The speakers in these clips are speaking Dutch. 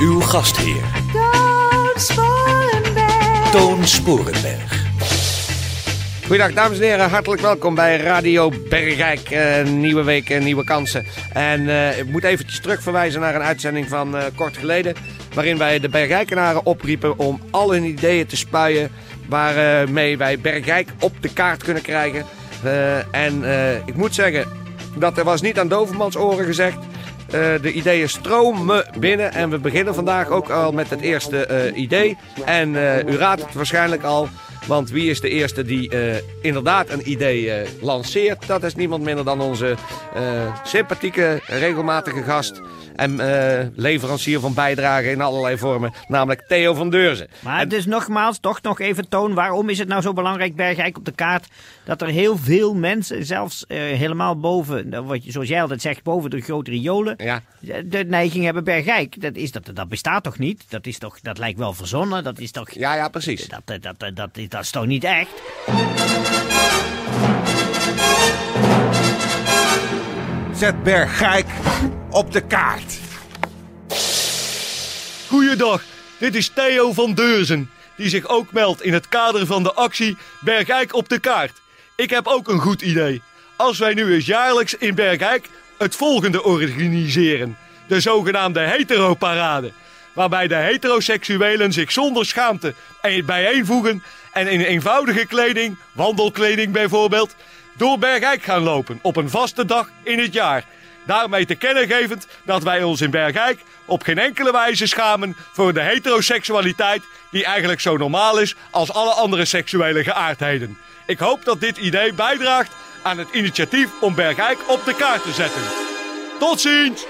Uw gastheer, Toon Sporenberg. Toon Sporenberg. Goedendag dames en heren, hartelijk welkom bij Radio Bergijk. Eh, nieuwe week en nieuwe kansen. En eh, ik moet eventjes terugverwijzen naar een uitzending van eh, kort geleden. Waarin wij de Bergijkenaren opriepen om al hun ideeën te spuien. Waarmee wij Bergijk op de kaart kunnen krijgen. Eh, en eh, ik moet zeggen, dat er was niet aan Dovermans oren gezegd. Eh, de ideeën stromen binnen en we beginnen vandaag ook al met het eerste eh, idee. En eh, u raadt het waarschijnlijk al, want wie is de eerste die eh, inderdaad een idee eh, lanceert? Dat is niemand minder dan onze eh, sympathieke, regelmatige gast en leverancier van bijdragen in allerlei vormen, namelijk Theo van Deurzen. Maar dus nogmaals, toch nog even toon. Waarom is het nou zo belangrijk, Bergijk, op de kaart... dat er heel veel mensen, zelfs helemaal boven... nou, Wat zoals jij altijd zegt, boven de grote riolen... Ja. De, de neiging hebben Bergijk. Dat, is, dat, dat bestaat toch niet? Dat, is toch, dat lijkt wel verzonnen. Dat is toch... Ja, ja, precies. Dat, dat, dat, dat, dat, is toch niet echt? Zet Bergijk op de kaart. Goeiedag, dit is Theo van Deurzen, die zich ook meldt in het kader van de actie Bergijk op de kaart. Ik heb ook een goed idee. Als wij nu eens jaarlijks in Bergijk het volgende organiseren: de zogenaamde heteroparade. Waarbij de heteroseksuelen zich zonder schaamte een- bijeenvoegen en in eenvoudige kleding, wandelkleding bijvoorbeeld, door Bergijk gaan lopen op een vaste dag in het jaar. Daarmee te kennen gevend dat wij ons in Bergijk op geen enkele wijze schamen voor de heteroseksualiteit die eigenlijk zo normaal is als alle andere seksuele geaardheden. Ik hoop dat dit idee bijdraagt aan het initiatief om Bergijk op de kaart te zetten. Tot ziens!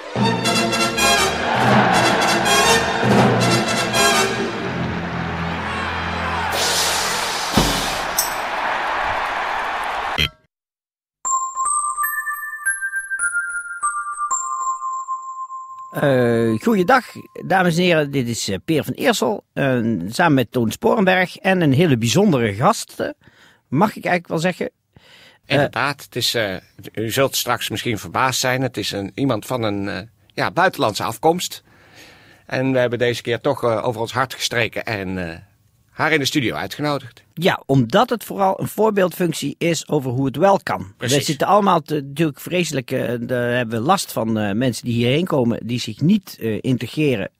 Eh goeiedag, dames en heren. Dit is eh, Peer van Eersel. eh, samen met Toon Sporenberg. En een hele bijzondere gast. mag ik eigenlijk wel zeggen. Inderdaad, het is, u zult straks misschien verbaasd zijn. Het is een, iemand van een ja, buitenlandse afkomst. En we hebben deze keer toch over ons hart gestreken en haar in de studio uitgenodigd. Ja, omdat het vooral een voorbeeldfunctie is over hoe het wel kan. Precies. We zitten allemaal te, natuurlijk vreselijk, daar hebben we last van eh, mensen die hierheen komen, die zich niet eh, integreren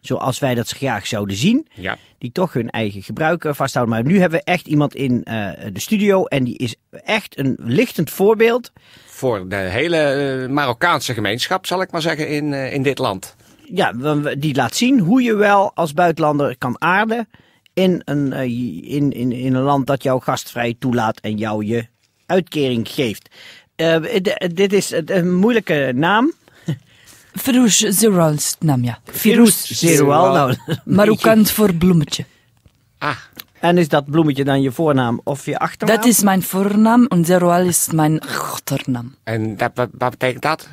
zoals wij dat graag zouden zien. Ja. Die toch hun eigen gebruik eh, vasthouden. Maar nu hebben we echt iemand in de studio en die is echt een lichtend voorbeeld. Voor de hele Marokkaanse gemeenschap, zal ik maar zeggen, in, in dit land. Ja, die laat zien hoe je wel als buitenlander kan aarden in een, eh, in, in, in een land dat jou gastvrij toelaat en jou je uitkering geeft. Eh, dit is een moeilijke naam. Firouz Zeroual is het naam, ja. Firouz Zeroual. Nou, Marokkaans voor bloemetje. Ah, En is dat bloemetje dan je voornaam of je achternaam? Dat is mijn voornaam en Zeroual is mijn achternaam. en dat, wat, wat betekent dat?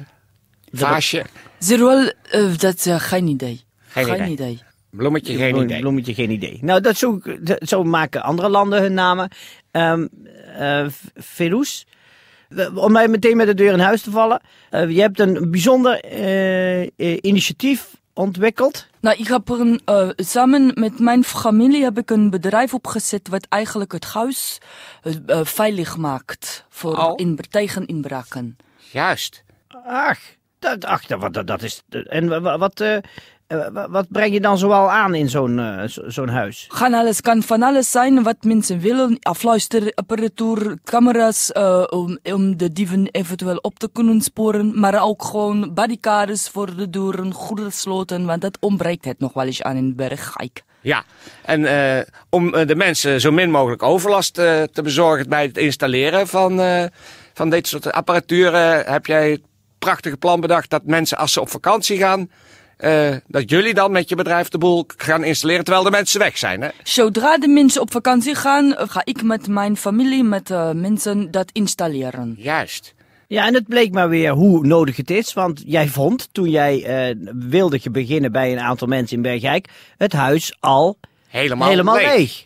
Vaasje, Zeroual, eh, dat is eh, geen idee. Geen idee. Bloemetje, geen idee. Bloemetje, geen idee. Nou, dat zo, dat- zo maken andere landen hun namen. Ehm eh, Firouz, we- om mij meteen met de deur in huis te vallen. eh, je hebt een bijzonder eh, eh, initiatief ontwikkeld. Nou, ik heb er een, eh, samen met mijn familie heb ik een bedrijf opgezet wat eigenlijk het huis eh, eh, veilig maakt voor Oh. in, tegen inbraken. Juist. Ach, dat, ach, dat, dat, dat is. En wa- wa- wat, eh, eh, wa- wat breng je dan zoal aan in zo'n eh, zo- zo'n huis? Gaan alles, kan van alles zijn wat mensen willen. Afluisterapparatuur, camera's, eh, om, om de dieven eventueel op te kunnen sporen. Maar ook gewoon barricades voor de deuren, goede sloten, want dat ontbreekt het nog wel eens aan in Bergijk. Ja, en eh, om de mensen zo min mogelijk overlast eh, te bezorgen bij het installeren van, eh, van dit soort apparatuur, heb jij prachtige plan bedacht dat mensen als ze op vakantie gaan, eh, dat jullie dan met je bedrijf de boel gaan installeren terwijl de mensen weg zijn. Hè? Zodra de mensen op vakantie gaan, ga ik met mijn familie, met eh, mensen dat installeren. Juist. Ja, en het bleek maar weer hoe nodig het is. Want jij vond, toen jij eh, wilde je beginnen bij een aantal mensen in Bergijk, het huis al Helemaal, helemaal leeg. leeg.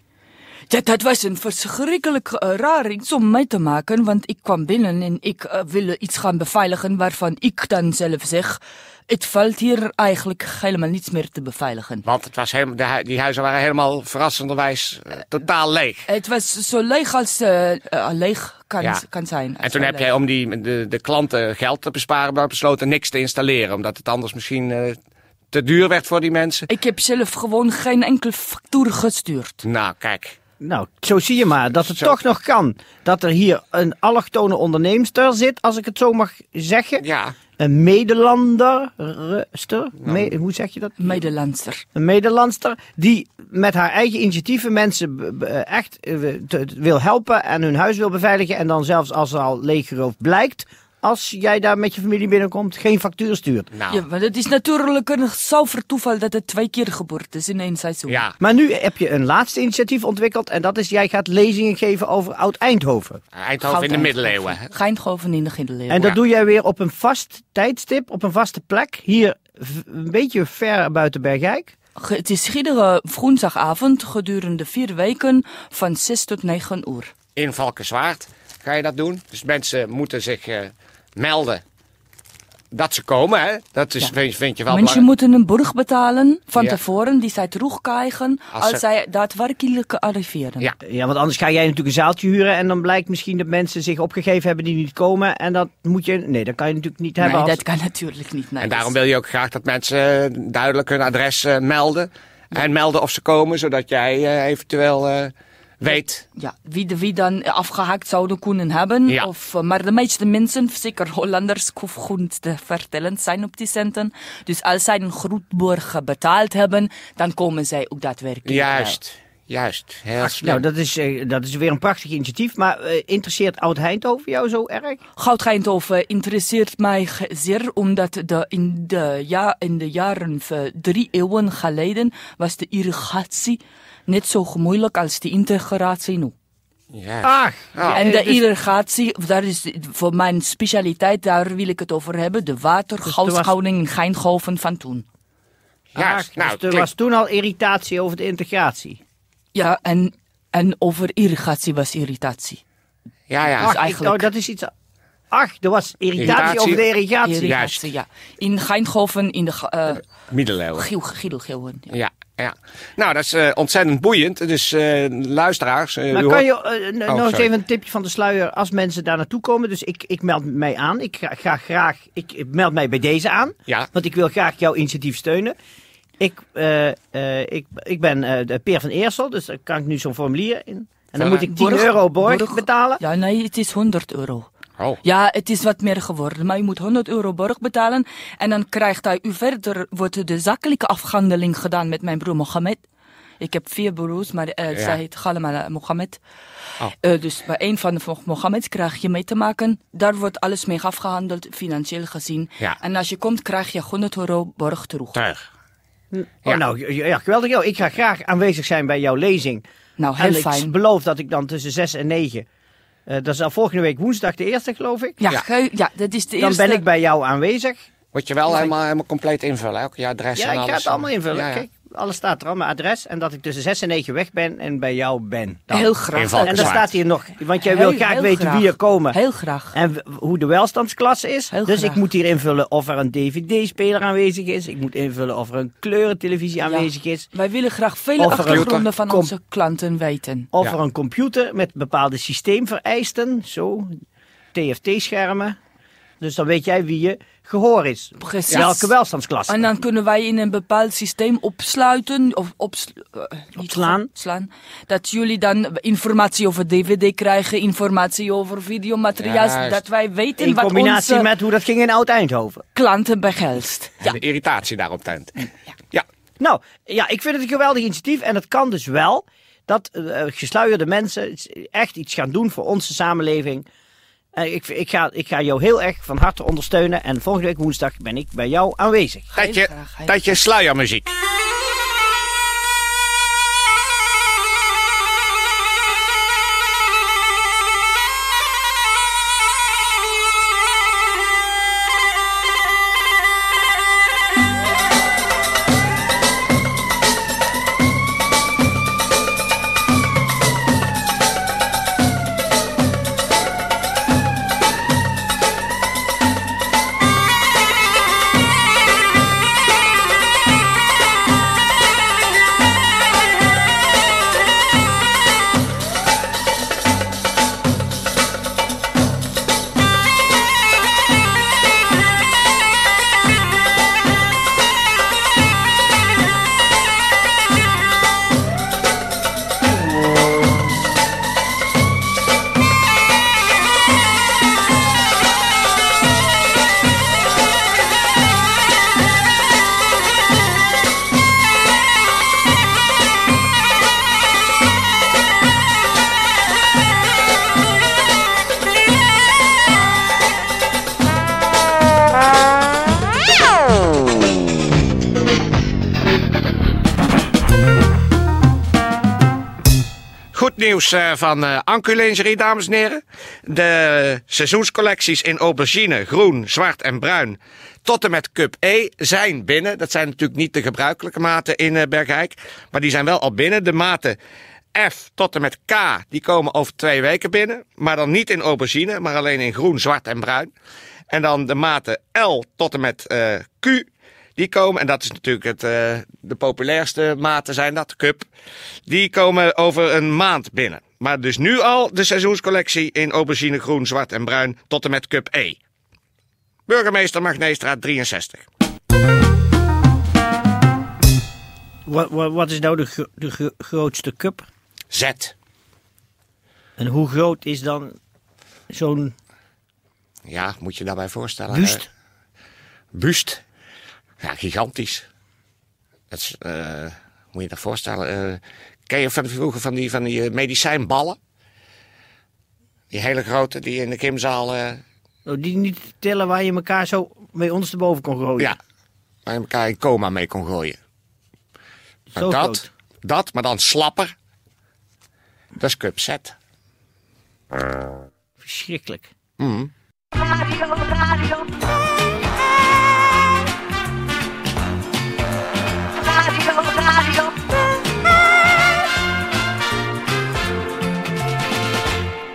Ja, dat was een verschrikkelijk eh, raar iets om mee te maken, want ik kwam binnen en ik wilde iets gaan beveiligen waarvan ik dan zelf zeg, het valt hier eigenlijk helemaal niets meer te beveiligen. Want het was helemaal, de hu- die huizen waren helemaal verrassenderwijs eh, totaal leeg. Het was zo leeg als eh, eh, leeg kan, Ja. kan zijn. En toen heb jij om die, de, de klanten geld te besparen maar besloten niks te installeren. Omdat het anders misschien eh, te duur werd voor die mensen. Ik heb zelf gewoon geen enkel factuur gestuurd. Nou, kijk. Nou, zo zie je maar dat het Zo. toch nog kan. Dat er hier een allochtone onderneemster zit, als ik het zo mag zeggen. Ja, Een Nederlanderster. Me- hoe zeg je dat? Medelandster. Een Nederlandster die met haar eigen initiatieven mensen b- b- echt eh, te- te- wil helpen en hun huis wil beveiligen. En dan zelfs als er al leeggeroofd blijkt, als jij daar met je familie binnenkomt, geen factuur stuurt. nou. Ja, maar het is natuurlijk een zuiver toeval dat het twee keer gebeurd is in één seizoen. Ja, Maar nu heb je een laatste initiatief ontwikkeld en dat is jij gaat lezingen geven over Oud-Eindhoven. Eindhoven in de middeleeuwen. hè. Geindhoven in de middeleeuwen. En dat Ja. doe jij weer op een vast tijdstip, op een vaste plek, hier een beetje ver buiten Bergijk. Het is iedere woensdagavond gedurende vier weken van 6 tot 9 uur. In Valkenswaard ga je dat doen. Dus mensen moeten zich eh, melden dat ze komen. Hè? Dat is, vind, vind je wel Mensen belangrijk. moeten een borg betalen van Ja. tevoren die zij terugkrijgen Als als, ze- zij daadwerkelijk arriveren. Ja. Ja, want anders ga jij natuurlijk een zaaltje huren en dan blijkt misschien dat mensen zich opgegeven hebben die niet komen. En dat moet je, nee, dat kan je natuurlijk niet hebben. Nee, als- dat kan natuurlijk niet. Nee, En daarom wil je ook graag dat mensen eh, duidelijk hun adres eh, melden. En melden of ze komen, zodat jij eh, eventueel weet. Ja, wie, de, wie dan afgehaakt zouden kunnen hebben. Ja. Of, eh, maar de meeste mensen, zeker Hollanders, hoef goed te vertellen, zijn op die centen. Dus als zij een groetborg betaald hebben, dan komen zij ook daadwerkelijk. Juist, juist. Heel slim. Nou, dat is, eh, dat is weer een prachtig initiatief. Maar eh, interesseert Oud-Eindhoven jou zo erg? Goud Eindhoven interesseert mij zeer, omdat de, in, de, ja, in de jaren van drie eeuwen geleden was de irrigatie net zo moeilijk als de integratie nu. Juist. Ach. En de dus- irrigatie, daar is voor mijn specialiteit, daar wil ik het over hebben. De waterhuishouding in Gijngoven van toen. Juist. ach, nou, dus er was toen al irritatie over de integratie. Ja, en, en over irrigatie was irritatie. ja, ja. Ach, ik- eigenlijk- oh, dat is iets... Ach, er was irritatie, Irritatie. over de irrigatie. Irrigatie, ja. In Gijngoven, in de uh, Middeleeuwen. Giedelgeeuwen. Ja. Ja, ja. Nou, dat is eh, ontzettend boeiend. Dus eh, luisteraars. eh, Maar kan hoort- je n- Oh, nog eens even een tipje van de sluier als mensen daar naartoe komen? Dus ik, ik meld mij aan. Ik ga, ga graag, ik, ik meld mij bij deze aan. Ja. Want ik wil graag jouw initiatief steunen. Ik, eh, eh, ik, ik ben eh, de Peer van Eersel, dus daar kan ik nu zo'n formulier in. En dan moet ik 10 borg- euro borg, borg- betalen. ja, nee, het is 100 euro. Oh. Ja, het is wat meer geworden. Maar je moet 100 euro borg betalen. En dan krijgt hij u verder, wordt de zakelijke afhandeling gedaan met mijn broer Mohammed. Ik heb vier broers, maar eh Ja. zij heet allemaal Mohammed. Oh. Eh, dus bij een van de Mohammeds krijg je mee te maken. Daar wordt alles mee afgehandeld, financieel gezien. Ja. En als je komt, krijg je 100 euro borg terug. Terug. Oh, Ja. nou, ja, geweldig. joh. Ik ga graag aanwezig zijn bij jouw lezing. Nou, en heel ik fijn. beloof dat ik dan tussen 6 en 9, eh, dat is al volgende week woensdag de eerste geloof ik. Ja, Ja. ge- ja, dat is de Dan eerste. ben ik bij jou aanwezig. Moet je wel helemaal, helemaal compleet invullen. hè? Ook je adres Ja, en ik alles. ga het allemaal invullen. Ja, ja. Kijk, alles staat er al, mijn adres. En dat ik tussen 6 en 9 weg ben en bij jou ben. Dan. Heel graag. En dan staat hier nog, want jij Heel- wil graag heel weten graag. wie er komen. Heel graag. En hoe de welstandsklasse is. Heel dus graag. ik moet hier invullen of er een dvd-speler aanwezig is. Ik moet invullen of er een kleurentelevisie aanwezig is. Wij willen graag vele Of een achtergronden van onze klanten weten. Of Ja. er een computer met bepaalde systeemvereisten. Zo, TFT-schermen. Dus dan weet jij wie je gehoor is. Precies. Welke welstandsklasse. En dan kunnen wij in een bepaald systeem opsluiten, of ops, eh, niet Opslaan. opslaan, dat jullie dan informatie over DVD krijgen, informatie over videomateriaal, dat wij weten In wat combinatie onze met hoe dat ging in Oud-Eindhoven. klanten behelst. En de irritatie daarop tent. Ja. Nou, ja, ik vind het een geweldig initiatief. En het kan dus wel dat eh, gesluierde mensen echt iets gaan doen voor onze samenleving. En ik, ik, ga, ik ga jou heel erg van harte ondersteunen. En volgende week woensdag ben ik bij jou aanwezig. Tijdje, tijdje sluiermuziek. Nieuws eh, van eh Ancu Lingerie, dames en heren. De seizoenscollecties in aubergine, groen, zwart en bruin tot en met Cup E zijn binnen. Dat zijn natuurlijk niet de gebruikelijke maten in eh, Bergijk, maar die zijn wel al binnen. De maten F tot en met K, die komen over twee weken binnen. Maar dan niet in aubergine, maar alleen in groen, zwart en bruin. En dan de maten L tot en met Q, die komen, en dat is natuurlijk het, eh, de populairste maten zijn dat, Cup. Die komen over een maand binnen. Maar dus nu al de seizoenscollectie in aubergine, groen, zwart en bruin tot en met Cup E. Burgemeester Magneestraat 63. Wat, wat, wat is nou de, gro- de gro- grootste cup? Z. En hoe groot is dan zo'n Ja, moet je daarbij voorstellen. Buust? eh, buust. Ja, gigantisch. Dat is, eh, moet je dat voorstellen. eh, ken je van vroeger van die, van die eh, medicijnballen? Die hele grote, die in de gymzaal... eh, oh, die niet tellen waar je elkaar zo mee ondersteboven kon gooien? ja, waar je elkaar in coma mee kon gooien. Maar Zo dat, groot. dat, maar dan slapper. Dat is Cup Z. Verschrikkelijk. Radio, radio. Radio,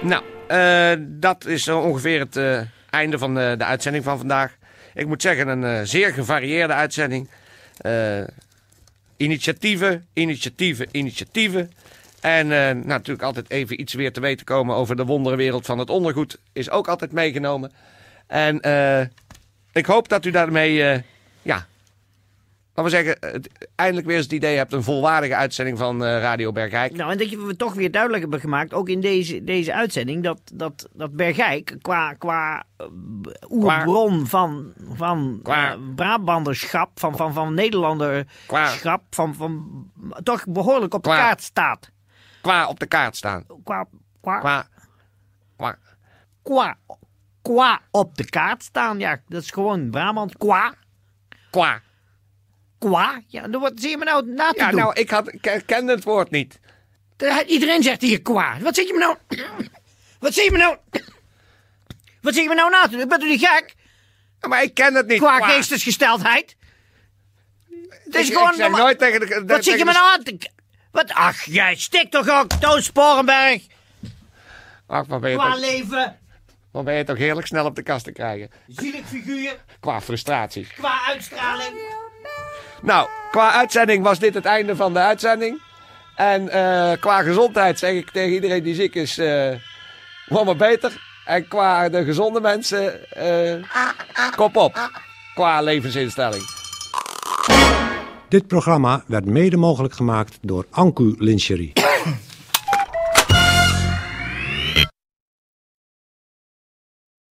Nou, eh, dat is ongeveer het eh, einde van de, de uitzending van vandaag. Ik moet zeggen, een eh, zeer gevarieerde uitzending. Initiatieven, initiatieven, initiatieven. En natuurlijk altijd even iets weer te weten komen over de wonderenwereld van het ondergoed. Is ook altijd meegenomen. En ik hoop dat u daarmee, laten we zeggen, het, eindelijk weer eens het idee hebt. Een volwaardige uitzending van eh, Radio Bergijk. Nou, en dat je we toch weer duidelijk hebben gemaakt, ook in deze, deze uitzending, dat, dat, dat Bergijk qua, qua eh, oerbron van, van eh, Brabanderschap, van, van, van Nederlanderschap, van, van, toch behoorlijk op de kaart staat. Qua op de kaart staan. Qua, qua, Qua, qua, qua, qua op de kaart staan, ja, dat is gewoon Brabant. Qua, qua. Qua, ja, dan wat zie je me nou na te Ja, doen? nou, ik, had, ik kende het woord niet. De- Iedereen zegt hier kwa. Wat zit je me nou... Wat zie je me nou... Wat zie je me nou na te doen? Bent u niet gek? Ja, Maar ik ken het niet. Qua Qua. geestesgesteldheid. Het is Ik- gewoon... ik zeg nooit tegen de... Wat zit je tegen me nou aan te... Wat? Ach, jij stikt toch ook, Toon Sporenberg. Ach, wat ben, je Qua toch, leven, wat ben je toch heerlijk snel op de kast te krijgen. zielig figuur, Qua frustratie. qua uitstraling. Nou, qua uitzending was dit het einde van de uitzending. En eh, qua gezondheid zeg ik tegen iedereen die ziek is... eh word maar beter. En qua de gezonde mensen... eh, kop op. Qua levensinstelling. Dit programma werd mede mogelijk gemaakt door Ancu Lingerie.